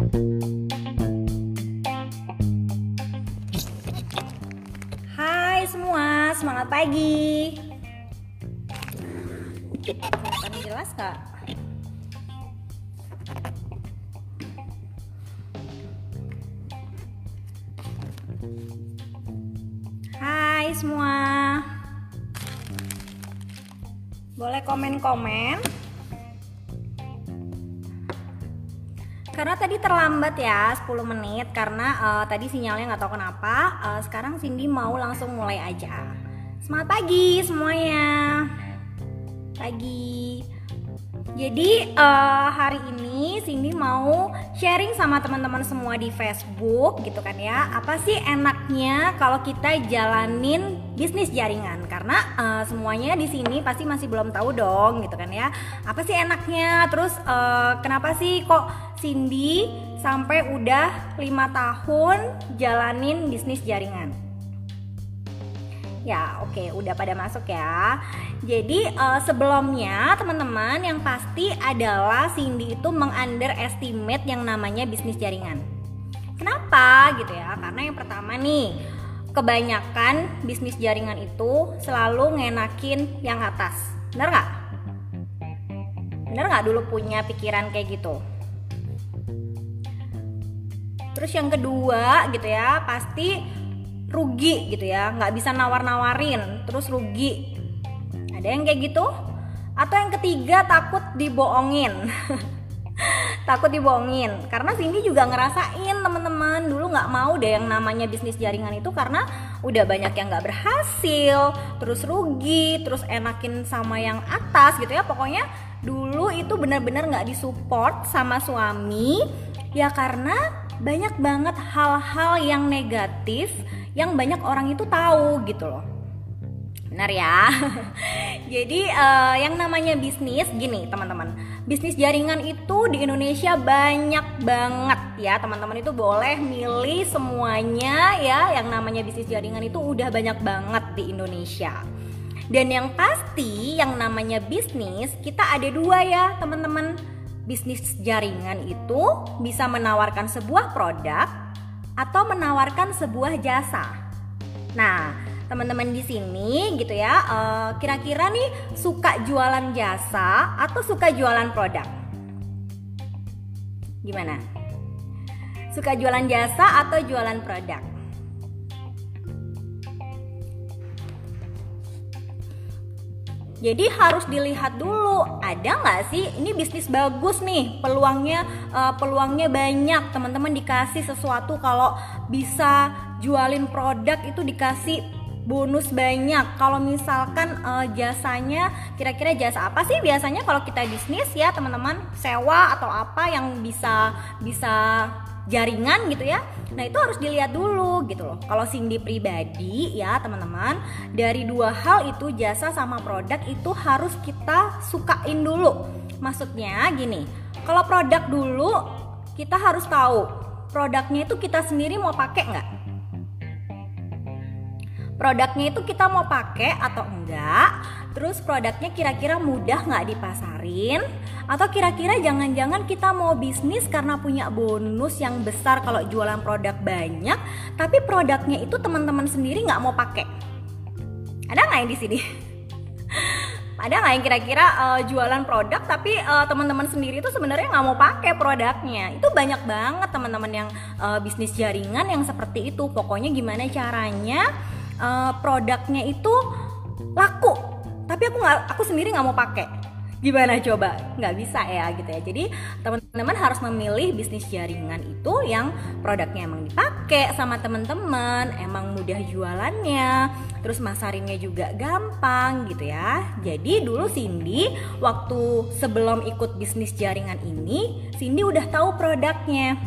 Hai semua, semangat pagi. Kelihatan jelas kak? Hai semua. Boleh komen-komen? Karena tadi terlambat ya 10 menit karena uh, tadi sinyalnya nggak tahu kenapa. Uh, sekarang Cindy mau langsung mulai aja. Semangat pagi semuanya. Pagi. Jadi uh, hari ini Cindy mau sharing sama teman-teman semua di Facebook gitu kan ya. Apa sih enaknya kalau kita jalanin bisnis jaringan? Karena uh, semuanya di sini pasti masih belum tahu dong gitu kan ya. Apa sih enaknya? Terus uh, kenapa sih kok Cindy sampai udah lima tahun jalanin bisnis jaringan? Ya, oke, okay, udah pada masuk ya. Jadi uh, sebelumnya teman-teman yang pasti adalah Cindy itu mengunderestimate yang namanya bisnis jaringan. Kenapa gitu ya? Karena yang pertama nih, kebanyakan bisnis jaringan itu selalu ngenakin yang atas. Bener nggak? Bener nggak dulu punya pikiran kayak gitu? Terus yang kedua gitu ya, pasti rugi gitu ya nggak bisa nawar-nawarin terus rugi. Ada yang kayak gitu? Atau yang ketiga takut dibohongin. Takut dibohongin. Karena Cindy juga ngerasain teman-teman. Dulu nggak mau deh yang namanya bisnis jaringan itu karena udah banyak yang nggak berhasil terus rugi terus enakin sama yang atas gitu ya. Pokoknya dulu itu benar-benar nggak disupport sama suami ya karena banyak banget hal-hal yang negatif yang banyak orang itu tahu gitu loh. Benar ya? Jadi uh, yang namanya bisnis gini teman-teman. Bisnis jaringan itu di Indonesia banyak banget ya. Teman-teman itu boleh milih semuanya ya. Yang namanya bisnis jaringan itu udah banyak banget di Indonesia. Dan yang pasti yang namanya bisnis kita ada dua ya teman-teman. Bisnis jaringan itu bisa menawarkan sebuah produk atau menawarkan sebuah jasa. Nah, teman-teman di sini gitu ya, uh, kira-kira nih suka jualan jasa atau suka jualan produk? Gimana? Suka jualan jasa atau jualan produk? Jadi harus dilihat dulu ada nggak sih? Ini bisnis bagus nih peluangnya uh, peluangnya banyak. Teman-teman dikasih sesuatu kalau bisa jualin produk itu dikasih bonus banyak. Kalau misalkan uh, jasanya kira-kira jasa apa sih biasanya kalau kita bisnis ya teman-teman? Sewa atau apa yang bisa bisa jaringan gitu ya. Nah itu harus dilihat dulu gitu loh. Kalau Cindy pribadi ya teman-teman dari dua hal itu jasa sama produk itu harus kita sukain dulu. Maksudnya gini kalau produk dulu kita harus tahu produknya itu kita sendiri mau pakai nggak produknya itu kita mau pakai atau enggak? Terus produknya kira-kira mudah nggak dipasarin? Atau kira-kira jangan-jangan kita mau bisnis karena punya bonus yang besar kalau jualan produk banyak tapi produknya itu teman-teman sendiri nggak mau pakai? Ada nggak yang di sini? Ada nggak yang kira-kira uh, jualan produk tapi uh, teman-teman sendiri itu sebenarnya nggak mau pakai produknya? Itu banyak banget teman-teman yang uh, bisnis jaringan yang seperti itu. Pokoknya gimana caranya uh, produknya itu laku. Tapi aku nggak aku sendiri nggak mau pakai. Gimana coba? Nggak bisa ya gitu ya. Jadi teman-teman harus memilih bisnis jaringan itu yang produknya emang dipakai sama teman-teman emang mudah jualannya terus masarinnya juga gampang gitu ya. Jadi dulu Cindy waktu sebelum ikut bisnis jaringan ini Cindy udah tahu produknya.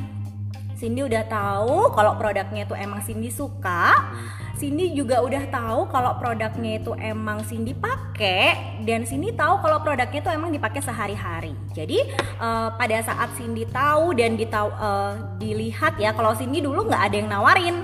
Cindy udah tahu kalau produknya itu emang Cindy suka Cindy juga udah tahu kalau produknya itu emang Cindy pakai dan Cindy tahu kalau produknya itu emang dipakai sehari-hari. Jadi uh, pada saat Cindy tahu dan ditau, uh, dilihat ya kalau Cindy dulu nggak ada yang nawarin,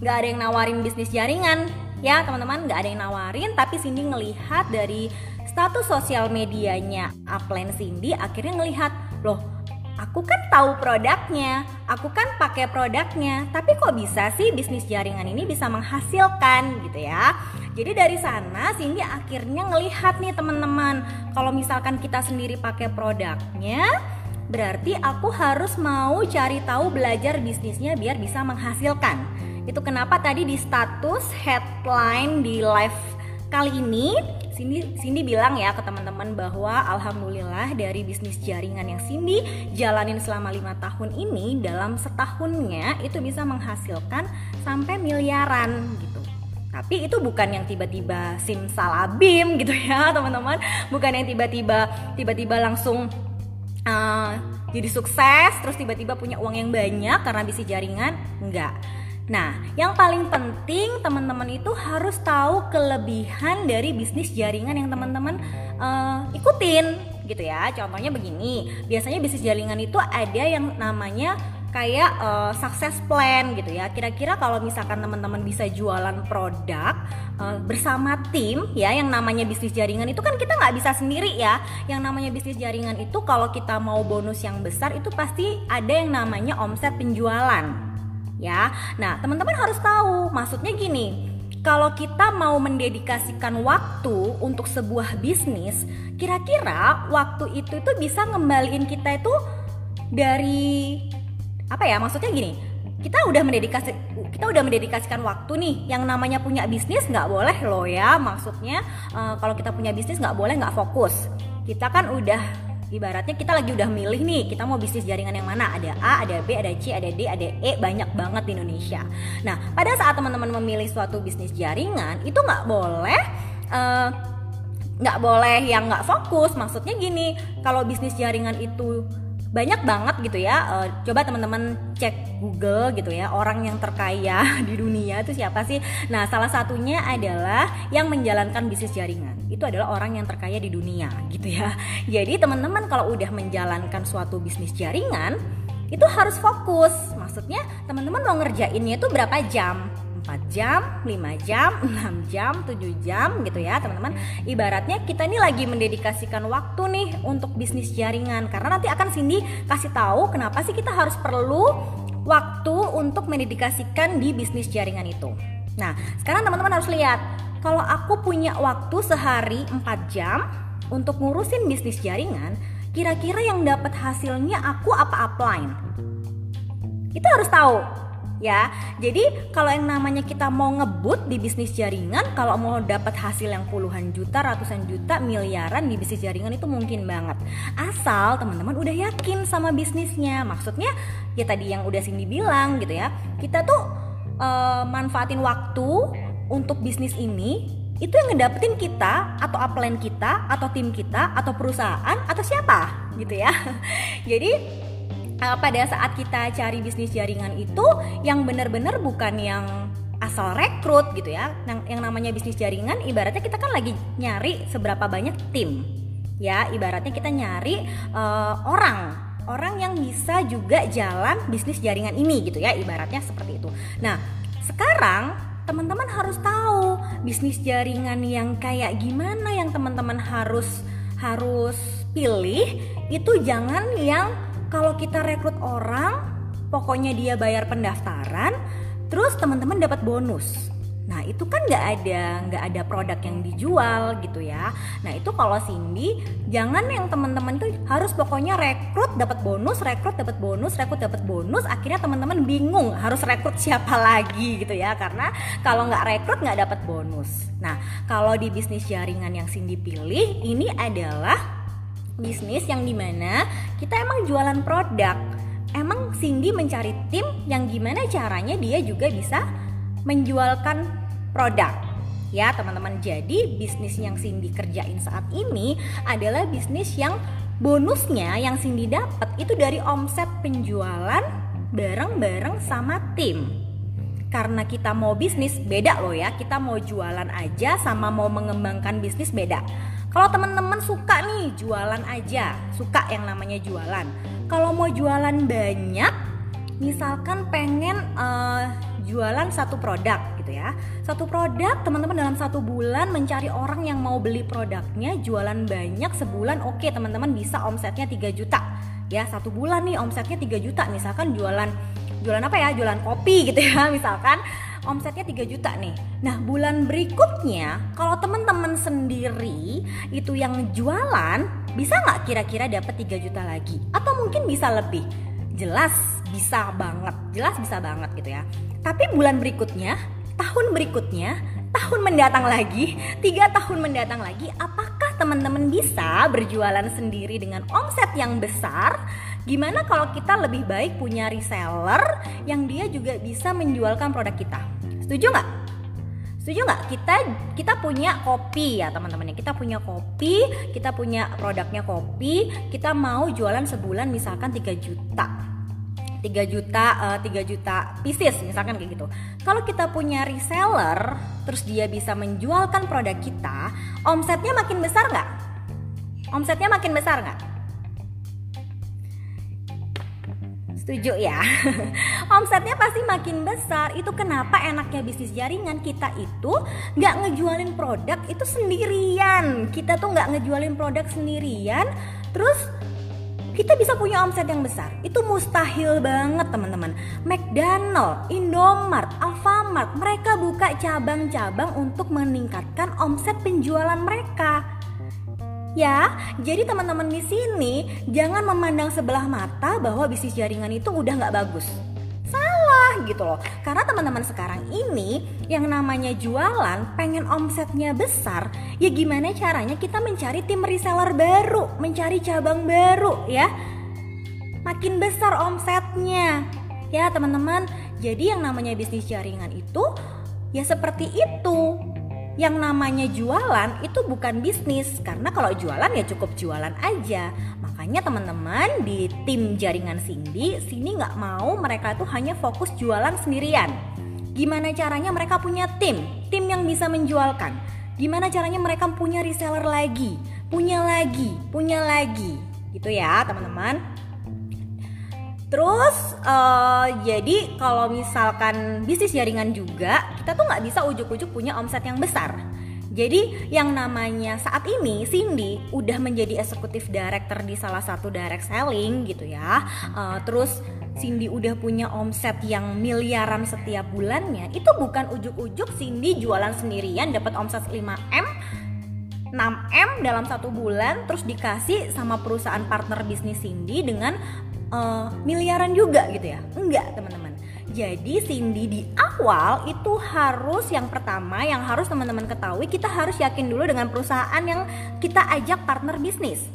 nggak ada yang nawarin bisnis jaringan ya teman-teman nggak ada yang nawarin tapi Cindy ngelihat dari status sosial medianya upline Cindy akhirnya ngelihat loh aku kan tahu produknya, aku kan pakai produknya, tapi kok bisa sih bisnis jaringan ini bisa menghasilkan gitu ya? Jadi dari sana Cindy akhirnya ngelihat nih teman-teman, kalau misalkan kita sendiri pakai produknya, berarti aku harus mau cari tahu belajar bisnisnya biar bisa menghasilkan. Itu kenapa tadi di status headline di live kali ini Cindy, Cindy bilang ya ke teman-teman bahwa alhamdulillah dari bisnis jaringan yang Cindy jalanin selama lima tahun ini dalam setahunnya itu bisa menghasilkan sampai miliaran gitu. Tapi itu bukan yang tiba-tiba simsalabim gitu ya teman-teman, bukan yang tiba-tiba tiba-tiba langsung uh, jadi sukses terus tiba-tiba punya uang yang banyak karena bisnis jaringan, enggak Nah, yang paling penting teman-teman itu harus tahu kelebihan dari bisnis jaringan yang teman-teman uh, ikutin gitu ya. Contohnya begini, biasanya bisnis jaringan itu ada yang namanya kayak uh, success plan gitu ya. Kira-kira kalau misalkan teman-teman bisa jualan produk uh, bersama tim ya, yang namanya bisnis jaringan itu kan kita nggak bisa sendiri ya. Yang namanya bisnis jaringan itu kalau kita mau bonus yang besar itu pasti ada yang namanya omset penjualan ya. Nah, teman-teman harus tahu, maksudnya gini, kalau kita mau mendedikasikan waktu untuk sebuah bisnis, kira-kira waktu itu tuh bisa ngembaliin kita itu dari apa ya? Maksudnya gini, kita udah mendedikasi kita udah mendedikasikan waktu nih yang namanya punya bisnis nggak boleh loh ya maksudnya uh, kalau kita punya bisnis nggak boleh nggak fokus kita kan udah ibaratnya kita lagi udah milih nih kita mau bisnis jaringan yang mana? Ada A ada B ada C ada D ada E banyak banget di Indonesia. Nah pada saat teman-teman memilih suatu bisnis jaringan itu nggak boleh uh, nggak boleh yang nggak fokus. Maksudnya gini kalau bisnis jaringan itu banyak banget gitu ya uh, coba teman-teman cek Google gitu ya orang yang terkaya di dunia itu siapa sih? Nah salah satunya adalah yang menjalankan bisnis jaringan. Itu adalah orang yang terkaya di dunia gitu ya. Jadi teman-teman kalau udah menjalankan suatu bisnis jaringan itu harus fokus. Maksudnya teman-teman mau ngerjainnya itu berapa jam 4 jam, 5 jam, 6 jam, 7 jam gitu ya teman-teman. Ibaratnya kita ini lagi mendedikasikan waktu nih untuk bisnis jaringan. Karena nanti akan Cindy kasih tahu kenapa sih kita harus perlu waktu untuk mendedikasikan di bisnis jaringan itu. Nah sekarang teman-teman harus lihat Kalau aku punya waktu sehari 4 jam untuk ngurusin bisnis jaringan Kira-kira yang dapat hasilnya aku apa upline? Itu harus tahu ya. Jadi kalau yang namanya kita mau ngebut di bisnis jaringan, kalau mau dapat hasil yang puluhan juta, ratusan juta, miliaran di bisnis jaringan itu mungkin banget. Asal teman-teman udah yakin sama bisnisnya. Maksudnya ya tadi yang udah Cindy bilang gitu ya. Kita tuh uh, manfaatin waktu untuk bisnis ini itu yang ngedapetin kita atau upline kita atau tim kita atau perusahaan atau siapa gitu ya. Jadi uh, pada saat kita cari bisnis jaringan itu yang benar-benar bukan yang asal rekrut gitu ya. Yang, yang namanya bisnis jaringan ibaratnya kita kan lagi nyari seberapa banyak tim. Ya ibaratnya kita nyari uh, orang. Orang yang bisa juga jalan bisnis jaringan ini gitu ya ibaratnya seperti itu. Nah sekarang teman-teman harus tahu bisnis jaringan yang kayak gimana yang teman-teman harus harus pilih itu jangan yang kalau kita rekrut orang pokoknya dia bayar pendaftaran terus teman-teman dapat bonus Nah itu kan nggak ada nggak ada produk yang dijual gitu ya. Nah itu kalau Cindy jangan yang teman-teman tuh harus pokoknya rekrut dapat bonus, rekrut dapat bonus, rekrut dapat bonus. Akhirnya teman-teman bingung harus rekrut siapa lagi gitu ya. Karena kalau nggak rekrut nggak dapat bonus. Nah kalau di bisnis jaringan yang Cindy pilih ini adalah bisnis yang di mana kita emang jualan produk. Emang Cindy mencari tim yang gimana caranya dia juga bisa menjualkan produk. Ya teman-teman. Jadi bisnis yang Cindy kerjain saat ini adalah bisnis yang bonusnya yang Cindy dapat itu dari omset penjualan bareng-bareng sama tim. Karena kita mau bisnis beda loh ya. Kita mau jualan aja sama mau mengembangkan bisnis beda kalau teman-teman suka nih jualan aja, suka yang namanya jualan. Kalau mau jualan banyak, misalkan pengen uh, jualan satu produk gitu ya. Satu produk teman-teman dalam satu bulan mencari orang yang mau beli produknya, jualan banyak sebulan oke okay, teman-teman bisa omsetnya 3 juta ya satu bulan nih omsetnya 3 juta misalkan jualan jualan apa ya jualan kopi gitu ya misalkan omsetnya 3 juta nih. Nah bulan berikutnya kalau teman-teman sendiri itu yang jualan bisa nggak kira-kira dapat 3 juta lagi? Atau mungkin bisa lebih? Jelas bisa banget jelas bisa banget gitu ya. Tapi bulan berikutnya tahun berikutnya tahun mendatang lagi tiga tahun mendatang lagi apakah teman-teman bisa berjualan sendiri dengan omset yang besar? Gimana kalau kita lebih baik punya reseller yang dia juga bisa menjualkan produk kita setuju nggak Setuju nggak? Kita kita punya kopi ya teman-teman ya. Kita punya kopi, kita punya produknya kopi, kita mau jualan sebulan misalkan 3 juta. 3 juta uh, 3 juta pieces misalkan kayak gitu. Kalau kita punya reseller, terus dia bisa menjualkan produk kita, omsetnya makin besar nggak? Omsetnya makin besar nggak? Setuju ya? Omsetnya pasti makin besar. Itu kenapa enaknya bisnis jaringan kita itu nggak ngejualin produk itu sendirian. Kita tuh nggak ngejualin produk sendirian. Terus kita bisa punya omset yang besar. Itu mustahil banget teman-teman. McDonald, Indomart, Alfamart, mereka buka cabang-cabang untuk meningkatkan omset penjualan mereka. Ya, jadi teman-teman di sini jangan memandang sebelah mata bahwa bisnis jaringan itu udah nggak bagus. Salah gitu loh. Karena teman-teman sekarang ini yang namanya jualan pengen omsetnya besar, ya gimana caranya kita mencari tim reseller baru, mencari cabang baru ya. Makin besar omsetnya. Ya, teman-teman. Jadi yang namanya bisnis jaringan itu ya seperti itu yang namanya jualan itu bukan bisnis karena kalau jualan ya cukup jualan aja. Makanya teman-teman di tim jaringan Cindy sini nggak mau mereka itu hanya fokus jualan sendirian. Gimana caranya mereka punya tim? Tim yang bisa menjualkan. Gimana caranya mereka punya reseller lagi? Punya lagi punya lagi. Gitu ya teman-teman Terus uh, jadi kalau misalkan bisnis jaringan juga kita tuh nggak bisa ujuk-ujuk punya omset yang besar. Jadi yang namanya saat ini Cindy udah menjadi eksekutif director di salah satu direct selling gitu ya. Uh, terus Cindy udah punya omset yang miliaran setiap bulannya. Itu bukan ujuk-ujuk Cindy jualan sendirian dapat omset 5M 6M dalam satu bulan terus dikasih sama perusahaan partner bisnis Cindy dengan uh, miliaran juga gitu ya? Enggak teman-teman. Jadi Cindy di awal itu harus yang pertama yang harus teman-teman ketahui kita harus yakin dulu dengan perusahaan yang kita ajak partner bisnis.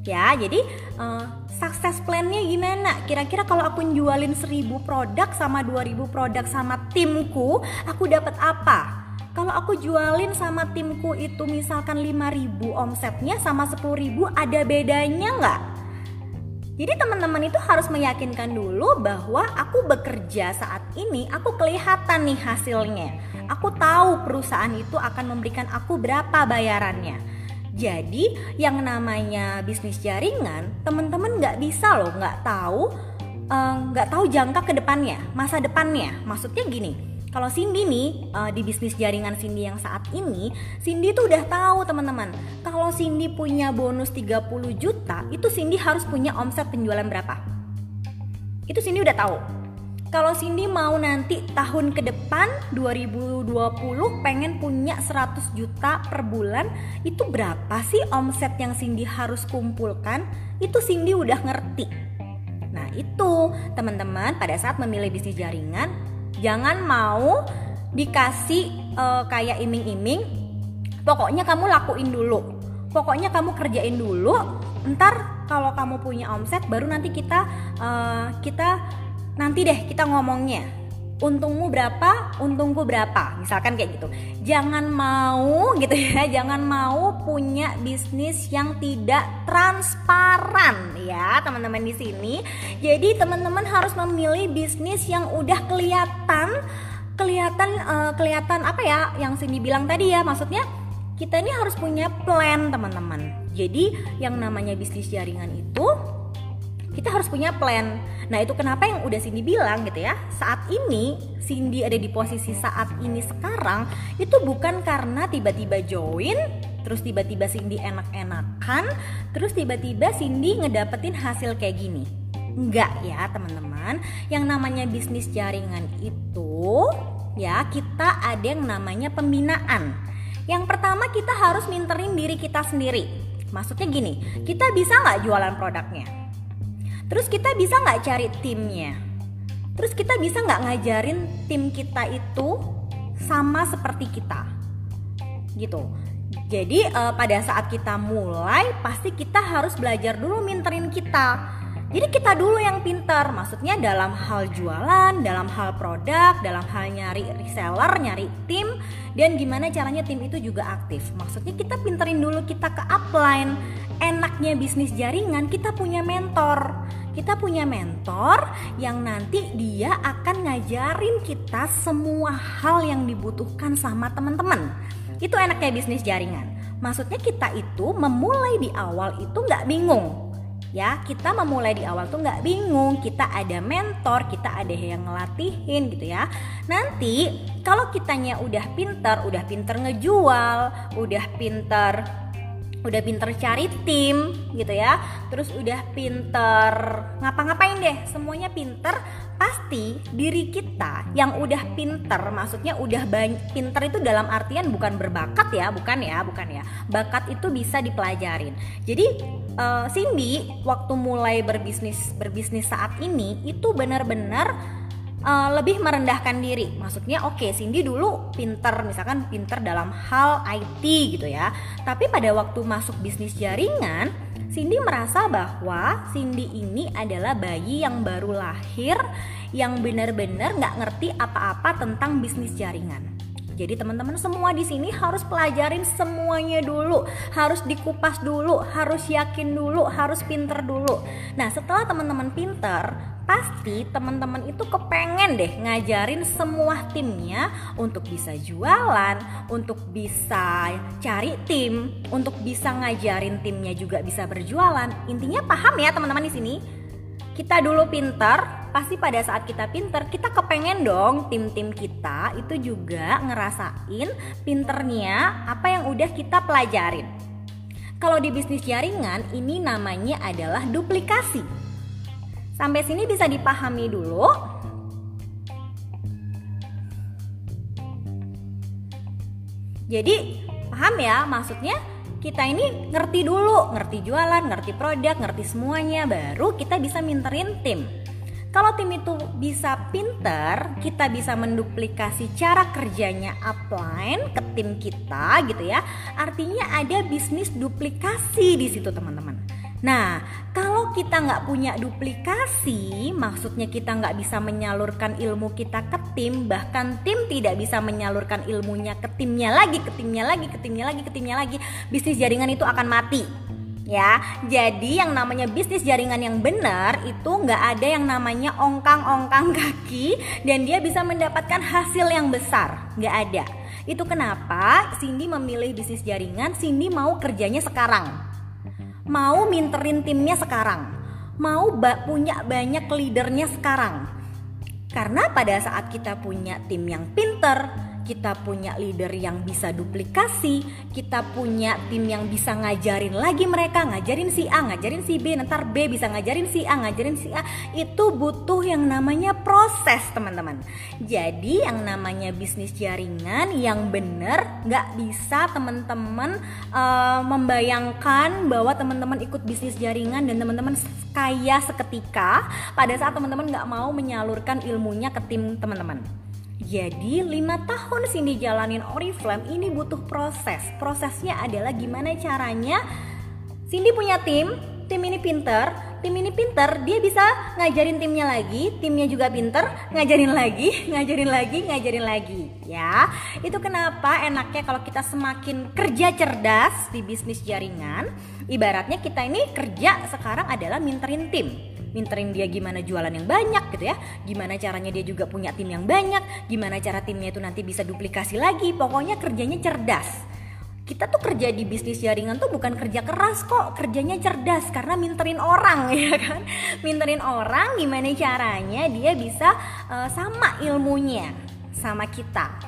Ya jadi uh, sukses plannya gimana? Kira-kira kalau aku jualin 1000 produk sama 2000 produk sama timku aku dapat apa? Kalau aku jualin sama timku itu misalkan 5000 omsetnya sama 10000 ada bedanya nggak jadi teman-teman itu harus meyakinkan dulu bahwa aku bekerja saat ini, aku kelihatan nih hasilnya. Aku tahu perusahaan itu akan memberikan aku berapa bayarannya. Jadi yang namanya bisnis jaringan, teman-teman nggak bisa loh nggak tahu eh, nggak uh, tahu jangka ke depannya, masa depannya. Maksudnya gini, kalau Cindy nih uh, di bisnis jaringan Cindy yang saat ini, Cindy tuh udah tahu teman-teman. Kalau Cindy punya bonus 30 juta, itu Cindy harus punya omset penjualan berapa? Itu Cindy udah tahu. Kalau Cindy mau nanti tahun ke depan 2020 pengen punya 100 juta per bulan, itu berapa sih omset yang Cindy harus kumpulkan? Itu Cindy udah ngerti. Nah, itu teman-teman pada saat memilih bisnis jaringan jangan mau dikasih uh, kayak iming-iming. Pokoknya kamu lakuin dulu. Pokoknya kamu kerjain dulu. Ntar kalau kamu punya omset baru nanti kita uh, kita nanti deh kita ngomongnya untungmu berapa, untungku berapa, misalkan kayak gitu. Jangan mau gitu ya, jangan mau punya bisnis yang tidak transparan ya, teman-teman di sini. Jadi teman-teman harus memilih bisnis yang udah kelihatan kelihatan uh, kelihatan apa ya yang Cindy bilang tadi ya, maksudnya kita ini harus punya plan, teman-teman. Jadi yang namanya bisnis jaringan itu kita harus punya plan. Nah itu kenapa yang udah Cindy bilang gitu ya Saat ini Cindy ada di posisi saat ini sekarang Itu bukan karena tiba-tiba join terus tiba-tiba Cindy enak-enakan, terus tiba-tiba Cindy ngedapetin hasil kayak gini. Enggak ya teman-teman, yang namanya bisnis jaringan itu ya kita ada yang namanya pembinaan. Yang pertama kita harus minterin diri kita sendiri. Maksudnya gini, kita bisa nggak jualan produknya? Terus kita bisa nggak cari timnya? Terus kita bisa nggak ngajarin tim kita itu sama seperti kita? Gitu. Jadi uh, pada saat kita mulai pasti kita harus belajar dulu minterin kita jadi kita dulu yang pintar, maksudnya dalam hal jualan, dalam hal produk, dalam hal nyari reseller, nyari tim, dan gimana caranya tim itu juga aktif. Maksudnya kita pinterin dulu kita ke upline. Enaknya bisnis jaringan, kita punya mentor. Kita punya mentor yang nanti dia akan ngajarin kita semua hal yang dibutuhkan sama teman-teman. Itu enaknya bisnis jaringan. Maksudnya kita itu memulai di awal itu nggak bingung ya kita memulai di awal tuh nggak bingung. Kita ada mentor kita ada yang ngelatihin gitu ya. Nanti kalau kitanya udah pinter udah pinter ngejual udah pinter udah pinter cari tim gitu ya. Terus udah pinter ngapa-ngapain deh semuanya pinter. Pasti diri kita yang udah pinter maksudnya udah pinter itu dalam artian bukan berbakat ya bukan ya bukan ya. Bakat itu bisa dipelajarin. Jadi uh, Cindy waktu mulai berbisnis berbisnis saat ini itu benar-benar uh, lebih merendahkan diri. Maksudnya oke, okay, Cindy dulu pinter misalkan pinter dalam hal IT gitu ya. Tapi pada waktu masuk bisnis jaringan, Cindy merasa bahwa Cindy ini adalah bayi yang baru lahir yang benar-benar nggak ngerti apa-apa tentang bisnis jaringan. Jadi teman-teman semua di sini harus pelajarin semuanya dulu, harus dikupas dulu, harus yakin dulu, harus pinter dulu. Nah setelah teman-teman pinter, pasti teman-teman itu kepengen deh ngajarin semua timnya untuk bisa jualan, untuk bisa cari tim, untuk bisa ngajarin timnya juga bisa berjualan. Intinya paham ya teman-teman di sini? Kita dulu pinter, pasti pada saat kita pinter kita kepengen dong tim-tim kita itu juga ngerasain pinternya apa yang udah kita pelajarin kalau di bisnis jaringan ini namanya adalah duplikasi sampai sini bisa dipahami dulu jadi paham ya maksudnya kita ini ngerti dulu, ngerti jualan, ngerti produk, ngerti semuanya, baru kita bisa minterin tim. Kalau tim itu bisa pinter, kita bisa menduplikasi cara kerjanya upline ke tim kita gitu ya. Artinya ada bisnis duplikasi di situ teman-teman. Nah, kalau kita nggak punya duplikasi, maksudnya kita nggak bisa menyalurkan ilmu kita ke tim, bahkan tim tidak bisa menyalurkan ilmunya ke timnya lagi, ke timnya lagi, ke timnya lagi, ke timnya lagi, bisnis jaringan itu akan mati ya. Jadi yang namanya bisnis jaringan yang benar itu nggak ada yang namanya ongkang-ongkang kaki dan dia bisa mendapatkan hasil yang besar, nggak ada. Itu kenapa Cindy memilih bisnis jaringan, Cindy mau kerjanya sekarang. Mau minterin timnya sekarang. Mau ba punya banyak leadernya sekarang. Karena pada saat kita punya tim yang pinter, kita punya leader yang bisa duplikasi, kita punya tim yang bisa ngajarin lagi mereka, ngajarin si A, ngajarin si B, ntar B bisa ngajarin si A, ngajarin si A, itu butuh yang namanya proses teman-teman. Jadi yang namanya bisnis jaringan yang benar nggak bisa teman-teman uh, membayangkan bahwa teman-teman ikut bisnis jaringan dan teman-teman kaya seketika pada saat teman-teman nggak mau menyalurkan ilmunya ke tim teman-teman. Jadi lima tahun Cindy jalanin Oriflame ini butuh proses. Prosesnya adalah gimana caranya Cindy punya tim, tim ini pinter, tim ini pinter, dia bisa ngajarin timnya lagi, timnya juga pinter, ngajarin lagi, ngajarin lagi, ngajarin lagi. Ya, itu kenapa enaknya kalau kita semakin kerja cerdas di bisnis jaringan, ibaratnya kita ini kerja sekarang adalah minterin tim minterin dia gimana jualan yang banyak gitu ya. Gimana caranya dia juga punya tim yang banyak. Gimana cara timnya itu nanti bisa duplikasi lagi. Pokoknya kerjanya cerdas. Kita tuh kerja di bisnis jaringan tuh bukan kerja keras kok. Kerjanya cerdas karena minterin orang ya kan? Minterin orang gimana caranya dia bisa uh, sama ilmunya sama kita.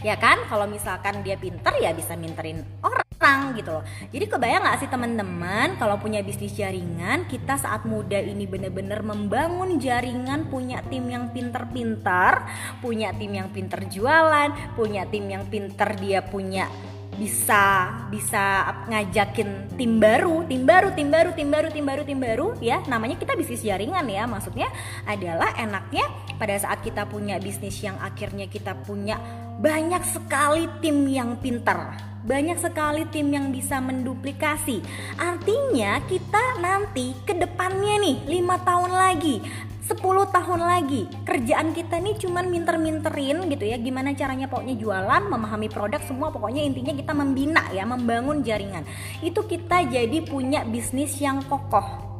Ya kan? Kalau misalkan dia pinter ya bisa minterin orang gitu loh jadi kebayang gak sih teman-teman kalau punya bisnis jaringan kita saat muda ini bener-bener membangun jaringan punya tim yang pinter-pinter punya tim yang pinter jualan punya tim yang pinter dia punya bisa bisa ngajakin tim baru, tim baru, tim baru, tim baru, tim baru, tim baru ya. Namanya kita bisnis jaringan ya. Maksudnya adalah enaknya pada saat kita punya bisnis yang akhirnya kita punya banyak sekali tim yang pintar banyak sekali tim yang bisa menduplikasi. Artinya kita nanti ke depannya nih 5 tahun lagi 10 tahun lagi kerjaan kita nih cuman minter-minterin gitu ya. Gimana caranya pokoknya jualan memahami produk semua pokoknya intinya kita membina ya membangun jaringan. Itu kita jadi punya bisnis yang kokoh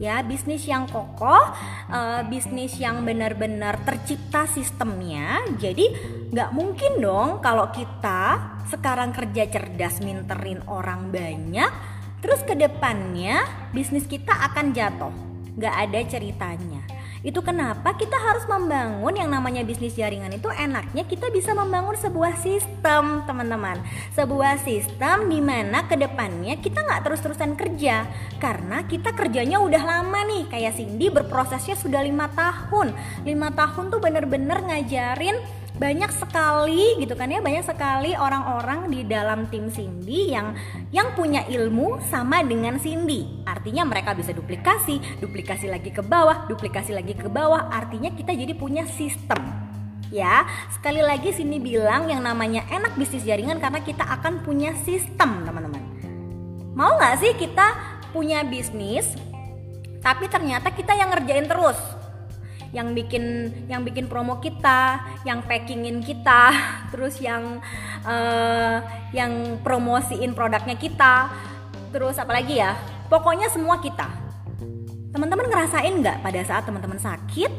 ya bisnis yang kokoh uh, bisnis yang benar-benar tercipta sistemnya. Jadi nggak mungkin dong kalau kita sekarang kerja cerdas minterin orang banyak terus ke depannya bisnis kita akan jatuh. Nggak ada ceritanya itu kenapa kita harus membangun yang namanya bisnis jaringan itu enaknya kita bisa membangun sebuah sistem teman-teman. Sebuah sistem di mana ke depannya kita nggak terus-terusan kerja. Karena kita kerjanya udah lama nih. Kayak Cindy berprosesnya sudah lima tahun. Lima tahun tuh bener-bener ngajarin banyak sekali gitu kan ya banyak sekali orang-orang di dalam tim Cindy yang yang punya ilmu sama dengan Cindy. Artinya mereka bisa duplikasi duplikasi lagi ke bawah duplikasi lagi ke bawah artinya kita jadi punya sistem. Ya sekali lagi Cindy bilang yang namanya enak bisnis jaringan karena kita akan punya sistem teman-teman. Mau nggak sih kita punya bisnis tapi ternyata kita yang ngerjain terus yang bikin yang bikin promo kita, yang packingin kita, terus yang uh, yang promosiin produknya kita, terus apa lagi ya? Pokoknya semua kita. Teman-teman ngerasain nggak pada saat teman-teman sakit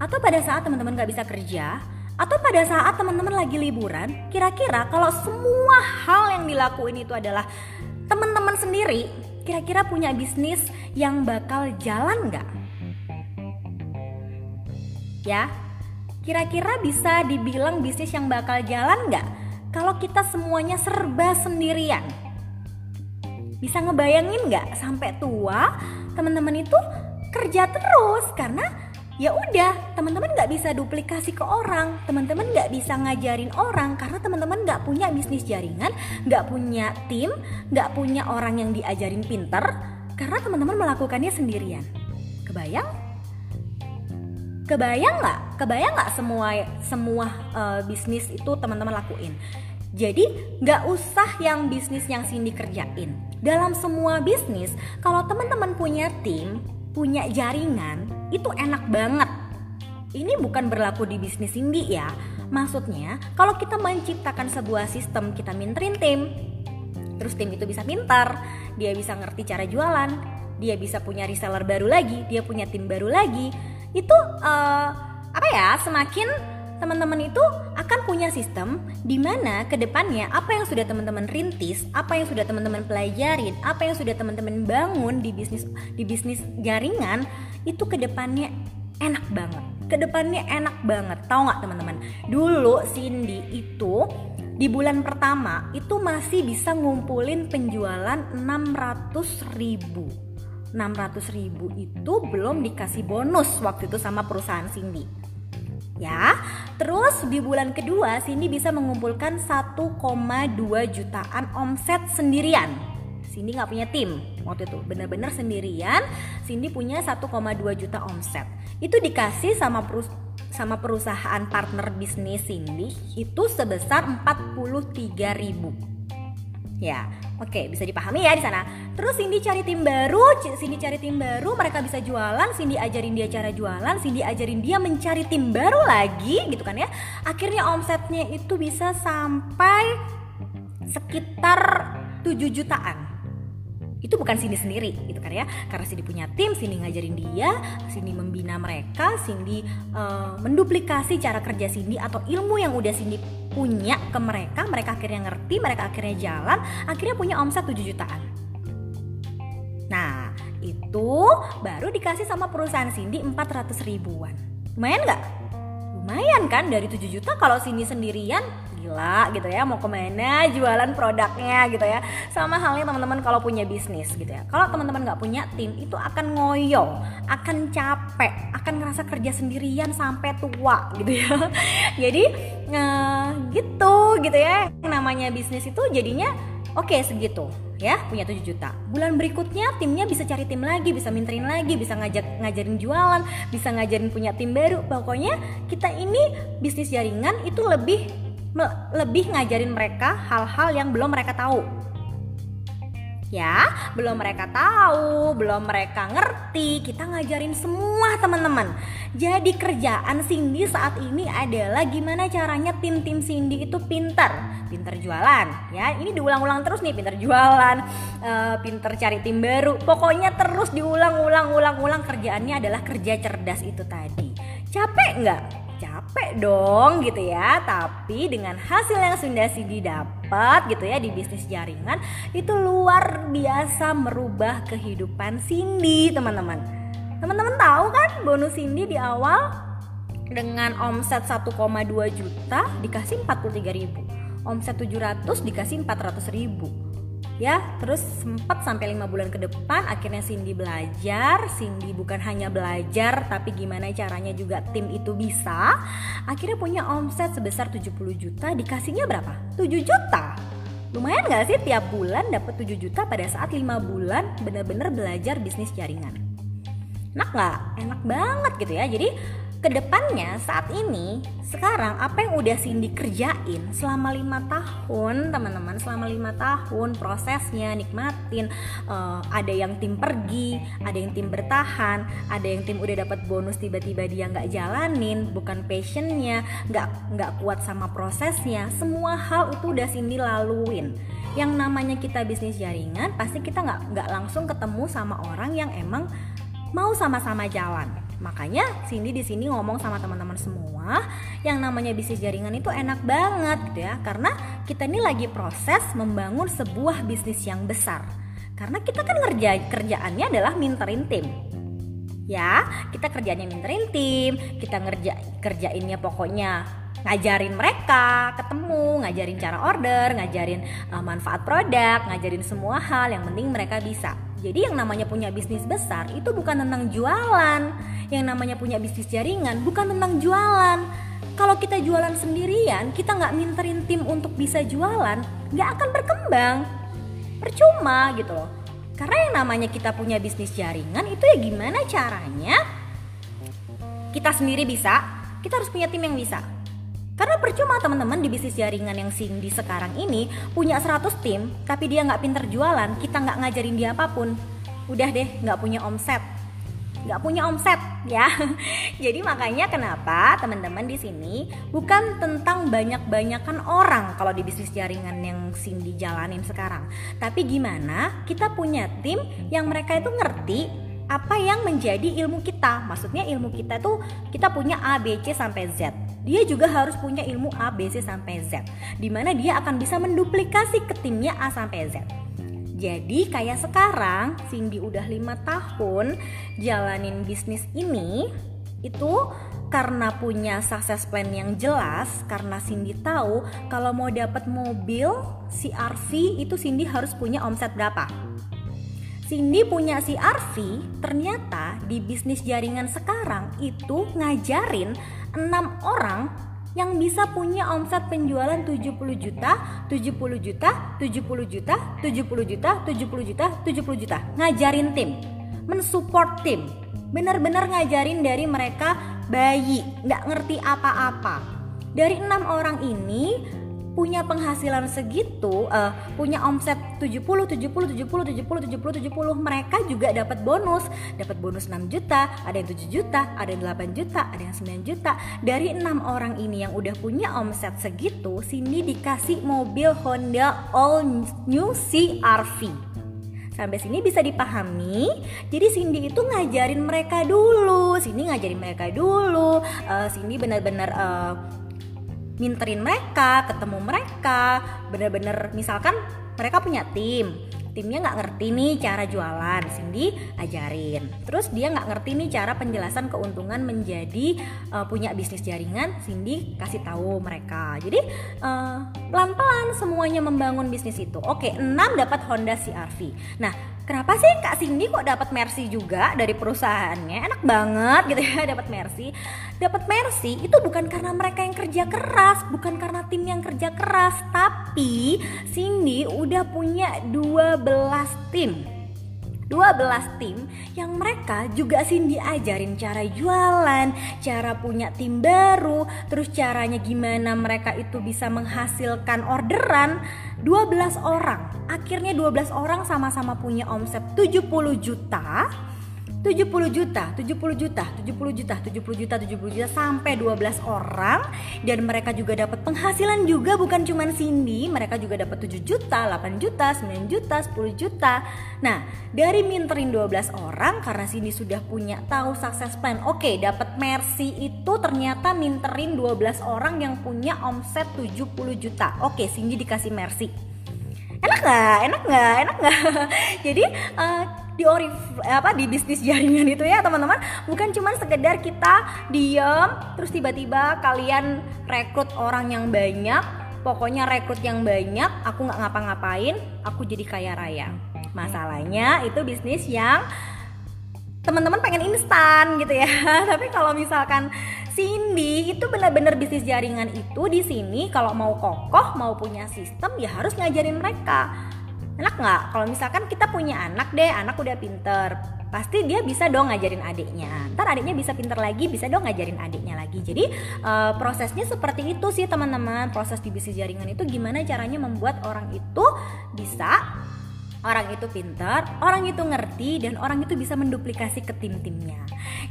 atau pada saat teman-teman nggak bisa kerja atau pada saat teman-teman lagi liburan, kira-kira kalau semua hal yang dilakuin itu adalah teman-teman sendiri, kira-kira punya bisnis yang bakal jalan nggak? Ya. Kira-kira bisa dibilang bisnis yang bakal jalan nggak? Kalau kita semuanya serba sendirian. Bisa ngebayangin nggak? Sampai tua teman-teman itu kerja terus karena ya udah teman-teman nggak bisa duplikasi ke orang teman-teman nggak bisa ngajarin orang karena teman-teman nggak punya bisnis jaringan nggak punya tim nggak punya orang yang diajarin pinter karena teman-teman melakukannya sendirian. Kebayang kebayang nggak? Kebayang nggak semua semua uh, bisnis itu teman-teman lakuin? Jadi nggak usah yang bisnis yang Cindy kerjain. Dalam semua bisnis kalau teman-teman punya tim punya jaringan itu enak banget. Ini bukan berlaku di bisnis Cindy ya. Maksudnya kalau kita menciptakan sebuah sistem kita minterin tim. Terus tim itu bisa pintar dia bisa ngerti cara jualan dia bisa punya reseller baru lagi dia punya tim baru lagi itu uh, apa ya semakin teman-teman itu akan punya sistem di mana ke depannya apa yang sudah teman-teman rintis, apa yang sudah teman-teman pelajarin, apa yang sudah teman-teman bangun di bisnis di bisnis jaringan itu ke depannya enak banget. Ke depannya enak banget, tahu nggak teman-teman? Dulu Cindy itu di bulan pertama itu masih bisa ngumpulin penjualan 600 ribu 600 ribu itu belum dikasih bonus waktu itu sama perusahaan Cindy. Ya terus di bulan kedua Cindy bisa mengumpulkan 1,2 jutaan omset sendirian. Cindy nggak punya tim waktu itu benar-benar sendirian Cindy punya 1,2 juta omset. Itu dikasih sama perus sama perusahaan partner bisnis Cindy itu sebesar 43 ribu ya Oke, bisa dipahami ya di sana. Terus Cindy cari tim baru, Cindy cari tim baru, mereka bisa jualan, Cindy ajarin dia cara jualan, Cindy ajarin dia mencari tim baru lagi gitu kan ya. Akhirnya omsetnya itu bisa sampai sekitar 7 jutaan itu bukan Cindy sendiri gitu kan ya. Karena Cindy punya tim Cindy ngajarin dia Cindy membina mereka Cindy uh, menduplikasi cara kerja Cindy atau ilmu yang udah Cindy punya ke mereka mereka akhirnya ngerti mereka akhirnya jalan akhirnya punya omset 7 jutaan. Nah itu baru dikasih sama perusahaan Cindy 400 ribuan. Lumayan nggak? Lumayan kan dari 7 juta kalau Cindy sendirian gila gitu ya mau ke mana jualan produknya gitu ya. Sama halnya teman-teman kalau punya bisnis gitu ya. Kalau teman-teman nggak punya tim itu akan ngoyo akan capek akan ngerasa kerja sendirian sampai tua gitu ya. Jadi uh, gitu gitu ya. Namanya bisnis itu jadinya oke okay, segitu ya punya 7 juta. Bulan berikutnya timnya bisa cari tim lagi bisa minterin lagi bisa ngajak ngajarin jualan bisa ngajarin punya tim baru. Pokoknya kita ini bisnis jaringan itu lebih lebih ngajarin mereka hal-hal yang belum mereka tahu. Ya belum mereka tahu belum mereka ngerti kita ngajarin semua teman-teman. Jadi kerjaan Cindy saat ini adalah gimana caranya tim-tim Cindy itu pintar. Pintar jualan ya. Ini diulang-ulang terus nih pintar jualan uh, pintar cari tim baru. Pokoknya terus diulang-ulang-ulang-ulang kerjaannya adalah kerja cerdas itu tadi. Capek nggak capek dong gitu ya. Tapi dengan hasil yang sudah Cindy dapat gitu ya di bisnis jaringan itu luar biasa merubah kehidupan Cindy teman-teman. Teman-teman tahu kan bonus Cindy di awal? Dengan omset 1,2 juta dikasih 43 ribu. Omset 700 dikasih 400 ribu ya terus sempat sampai lima bulan ke depan akhirnya Cindy belajar. Cindy bukan hanya belajar tapi gimana caranya juga tim itu bisa. Akhirnya punya omset sebesar 70 juta dikasihnya berapa? 7 juta. Lumayan gak sih tiap bulan dapat 7 juta pada saat lima bulan bener-bener belajar bisnis jaringan? Enak nggak? Enak banget gitu ya. Jadi ke depannya saat ini sekarang apa yang udah Cindy kerjain selama lima tahun teman-teman? Selama lima tahun prosesnya nikmatin uh, ada yang tim pergi ada yang tim bertahan ada yang tim udah dapat bonus tiba-tiba dia nggak jalanin bukan passionnya nggak nggak kuat sama prosesnya semua hal itu udah Cindy laluin. Yang namanya kita bisnis jaringan pasti kita nggak nggak langsung ketemu sama orang yang emang mau sama-sama jalan Makanya Cindy di sini ngomong sama teman-teman semua, yang namanya bisnis jaringan itu enak banget gitu ya, karena kita ini lagi proses membangun sebuah bisnis yang besar. Karena kita kan ngerja kerjaannya adalah minterin tim. Ya, kita kerjanya minterin tim, kita ngerja kerjainnya pokoknya ngajarin mereka ketemu, ngajarin cara order, ngajarin uh, manfaat produk, ngajarin semua hal yang penting mereka bisa. Jadi yang namanya punya bisnis besar itu bukan tentang jualan, yang namanya punya bisnis jaringan bukan tentang jualan. Kalau kita jualan sendirian kita nggak minterin tim untuk bisa jualan nggak akan berkembang. Percuma gitu loh. Karena yang namanya kita punya bisnis jaringan itu ya gimana caranya? Kita sendiri bisa kita harus punya tim yang bisa. Karena percuma teman-teman di bisnis jaringan yang Cindy sekarang ini punya 100 tim tapi dia nggak pinter jualan kita nggak ngajarin dia apa pun. Udah deh nggak punya omset nggak punya omset ya. Jadi makanya kenapa teman-teman di sini bukan tentang banyak-banyakan orang kalau di bisnis jaringan yang Cindy jalanin sekarang, tapi gimana kita punya tim yang mereka itu ngerti apa yang menjadi ilmu kita. Maksudnya ilmu kita tuh kita punya A, B, C sampai Z. Dia juga harus punya ilmu A, B, C sampai Z. Di mana dia akan bisa menduplikasi ke timnya A sampai Z. Jadi kayak sekarang Cindy udah lima tahun jalanin bisnis ini itu karena punya success plan yang jelas karena Cindy tahu kalau mau dapat mobil CRV itu Cindy harus punya omset berapa. Cindy punya CRV ternyata di bisnis jaringan sekarang itu ngajarin enam orang yang bisa punya omset penjualan 70 juta, 70 juta, 70 juta, 70 juta, 70 juta, 70 juta. Ngajarin tim, mensupport tim. Benar-benar ngajarin dari mereka bayi, nggak ngerti apa-apa. Dari enam orang ini, punya penghasilan segitu, uh, punya omset 70, 70, 70, 70, 70, 70, mereka juga dapat bonus. Dapat bonus 6 juta, ada yang 7 juta, ada yang 8 juta, ada yang 9 juta. Dari enam orang ini yang udah punya omset segitu, sini dikasih mobil Honda All New CRV sampai sini bisa dipahami jadi Cindy itu ngajarin mereka dulu Cindy ngajarin mereka dulu uh, Cindy benar-benar uh, minterin mereka, ketemu mereka, bener-bener misalkan mereka punya tim, timnya nggak ngerti nih cara jualan Cindy ajarin. Terus dia nggak ngerti nih cara penjelasan keuntungan menjadi uh, punya bisnis jaringan Cindy kasih tahu mereka. Jadi uh, pelan-pelan semuanya membangun bisnis itu. Oke 6 dapat Honda CRV nah kenapa sih Kak Cindy kok dapat Mercy juga dari perusahaannya? Enak banget gitu ya dapat Mercy. Dapat Mercy itu bukan karena mereka yang kerja keras bukan karena tim yang kerja keras tapi Cindy udah punya 12 tim 12 tim yang mereka juga Cindy ajarin cara jualan, cara punya tim baru, terus caranya gimana mereka itu bisa menghasilkan orderan 12 orang. Akhirnya 12 orang sama-sama punya omset 70 juta 70 juta, 70 juta, 70 juta, 70 juta, 70 juta sampai 12 orang dan mereka juga dapat penghasilan juga bukan cuma Cindy, mereka juga dapat 7 juta, 8 juta, 9 juta, 10 juta. Nah, dari minterin 12 orang karena Cindy sudah punya tahu sukses plan. Oke, dapat Mercy itu ternyata minterin 12 orang yang punya omset 70 juta. Oke, Cindy dikasih Mercy. Enak nggak? Enak nggak? Enak nggak? Jadi uh, di orif apa di bisnis jaringan itu ya teman-teman. Bukan cuma sekedar kita diem terus tiba-tiba kalian rekrut orang yang banyak. Pokoknya rekrut yang banyak aku nggak ngapa-ngapain aku jadi kaya raya. Masalahnya itu bisnis yang teman-teman pengen instan gitu ya. Tapi kalau misalkan Cindy itu benar-benar bisnis jaringan itu di sini kalau mau kokoh mau punya sistem ya harus ngajarin mereka enak nggak? Kalau misalkan kita punya anak deh anak udah pinter pasti dia bisa dong ngajarin adiknya. Ntar adiknya bisa pinter lagi bisa dong ngajarin adiknya lagi. Jadi uh, prosesnya seperti itu sih teman-teman. Proses di bisnis jaringan itu gimana caranya membuat orang itu bisa orang itu pintar, orang itu ngerti, dan orang itu bisa menduplikasi ke tim-timnya.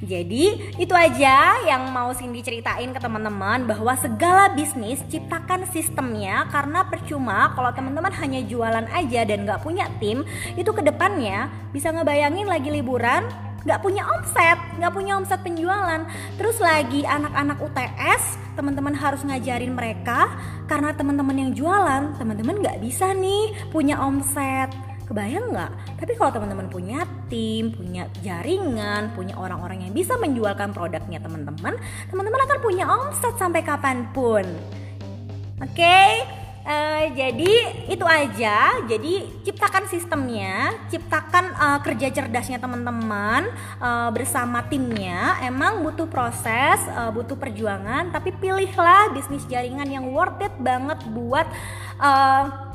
Jadi itu aja yang mau Cindy ceritain ke teman-teman bahwa segala bisnis ciptakan sistemnya karena percuma kalau teman-teman hanya jualan aja dan nggak punya tim itu ke depannya bisa ngebayangin lagi liburan nggak punya omset, nggak punya omset penjualan. Terus lagi anak-anak UTS, teman-teman harus ngajarin mereka karena teman-teman yang jualan, teman-teman nggak bisa nih punya omset. Kebayang nggak? Tapi kalau teman-teman punya tim, punya jaringan, punya orang-orang yang bisa menjualkan produknya teman-teman, teman-teman akan punya omset sampai kapan pun. Oke? Okay? Uh, eh, jadi itu aja. Jadi ciptakan sistemnya, ciptakan uh, kerja cerdasnya teman-teman uh, bersama timnya. Emang butuh proses, uh, butuh perjuangan, tapi pilihlah bisnis jaringan yang worth it banget buat uh,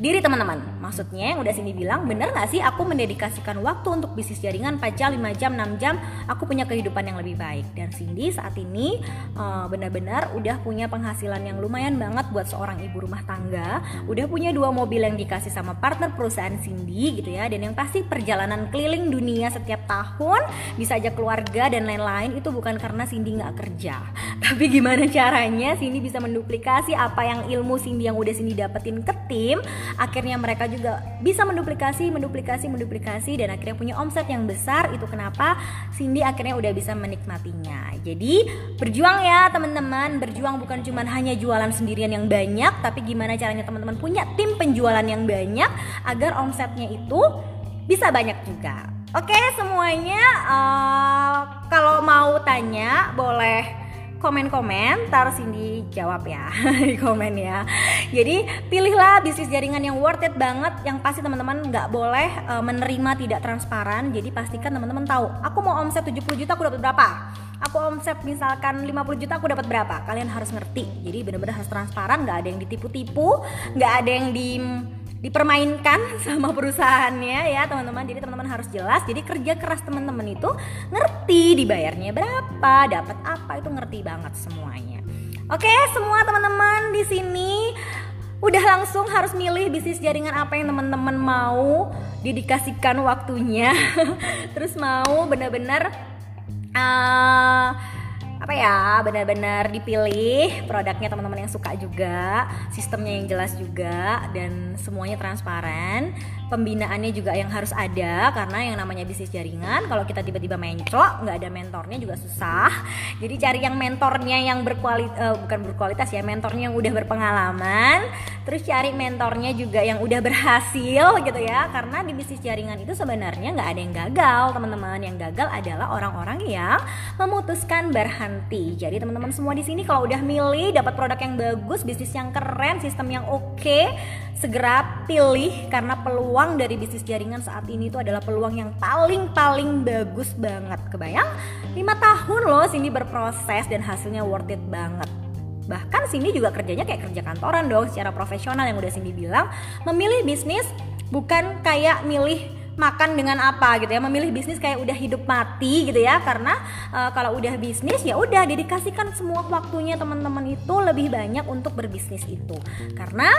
diri teman-teman. Maksudnya yang udah sini bilang bener gak sih aku mendedikasikan waktu untuk bisnis jaringan 4 jam 5 jam 6 jam? Aku punya kehidupan yang lebih baik. Dan Cindy saat ini uh, benar-benar udah punya penghasilan yang lumayan banget buat seorang ibu rumah tangga. Udah punya dua mobil yang dikasih sama partner perusahaan Cindy gitu ya. Dan yang pasti perjalanan keliling dunia setiap tahun bisa aja keluarga dan lain-lain itu bukan karena Cindy nggak kerja. Tapi gimana caranya Cindy bisa menduplikasi apa yang ilmu Cindy yang udah Cindy dapetin ke tim akhirnya mereka juga bisa menduplikasi menduplikasi menduplikasi dan akhirnya punya omset yang besar. Itu kenapa Cindy akhirnya udah bisa menikmatinya. Jadi berjuang ya teman-teman. Berjuang bukan cuma hanya jualan sendirian yang banyak tapi gimana caranya teman-teman punya tim penjualan yang banyak agar omsetnya itu bisa banyak juga. Oke semuanya uh, kalau mau tanya boleh komen-komen, tar Cindy jawab ya di komen ya. Jadi pilihlah bisnis jaringan yang worth it banget, yang pasti teman-teman nggak boleh uh, menerima tidak transparan. Jadi pastikan teman-teman tahu, aku mau omset 70 juta aku dapat berapa? Aku omset misalkan 50 juta aku dapat berapa? Kalian harus ngerti. Jadi benar-benar harus transparan, nggak ada yang ditipu-tipu, nggak ada yang di dipermainkan sama perusahaannya ya teman-teman. Jadi teman-teman harus jelas. Jadi kerja keras teman-teman itu ngerti dibayarnya berapa dapat apa itu ngerti banget semuanya. Oke semua teman-teman di sini udah langsung harus milih bisnis jaringan apa yang teman-teman mau didikasikan waktunya. Terus mau benar-benar uh, apa ya benar-benar dipilih produknya teman-teman yang suka juga sistemnya yang jelas juga dan semuanya transparan pembinaannya juga yang harus ada karena yang namanya bisnis jaringan kalau kita tiba-tiba mencok nggak ada mentornya juga susah. Jadi cari yang mentornya yang berkualitas uh, bukan berkualitas ya mentornya yang udah berpengalaman terus cari mentornya juga yang udah berhasil gitu ya. Karena di bisnis jaringan itu sebenarnya nggak ada yang gagal teman-teman. Yang gagal adalah orang-orang yang memutuskan berhenti. Jadi teman-teman semua di sini kalau udah milih dapat produk yang bagus bisnis yang keren sistem yang oke okay, segera pilih karena peluang dari bisnis jaringan saat ini itu adalah peluang yang paling paling bagus banget. Kebayang? 5 tahun loh sini berproses dan hasilnya worth it banget. Bahkan sini juga kerjanya kayak kerja kantoran dong secara profesional yang udah Cindy bilang. Memilih bisnis bukan kayak milih makan dengan apa gitu ya. Memilih bisnis kayak udah hidup mati gitu ya. Karena uh, kalau udah bisnis ya udah dedikasikan semua waktunya teman-teman itu lebih banyak untuk berbisnis itu. Karena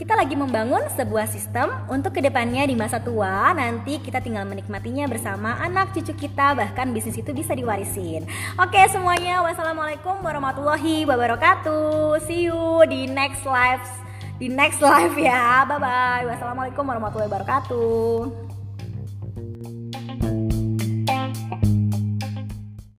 kita lagi membangun sebuah sistem untuk ke depannya di masa tua. Nanti kita tinggal menikmatinya bersama anak cucu kita bahkan bisnis itu bisa diwarisin. Oke semuanya. Wassalamualaikum warahmatullahi wabarakatuh. See you di next live di next live ya. Bye bye wassalamualaikum warahmatullahi wabarakatuh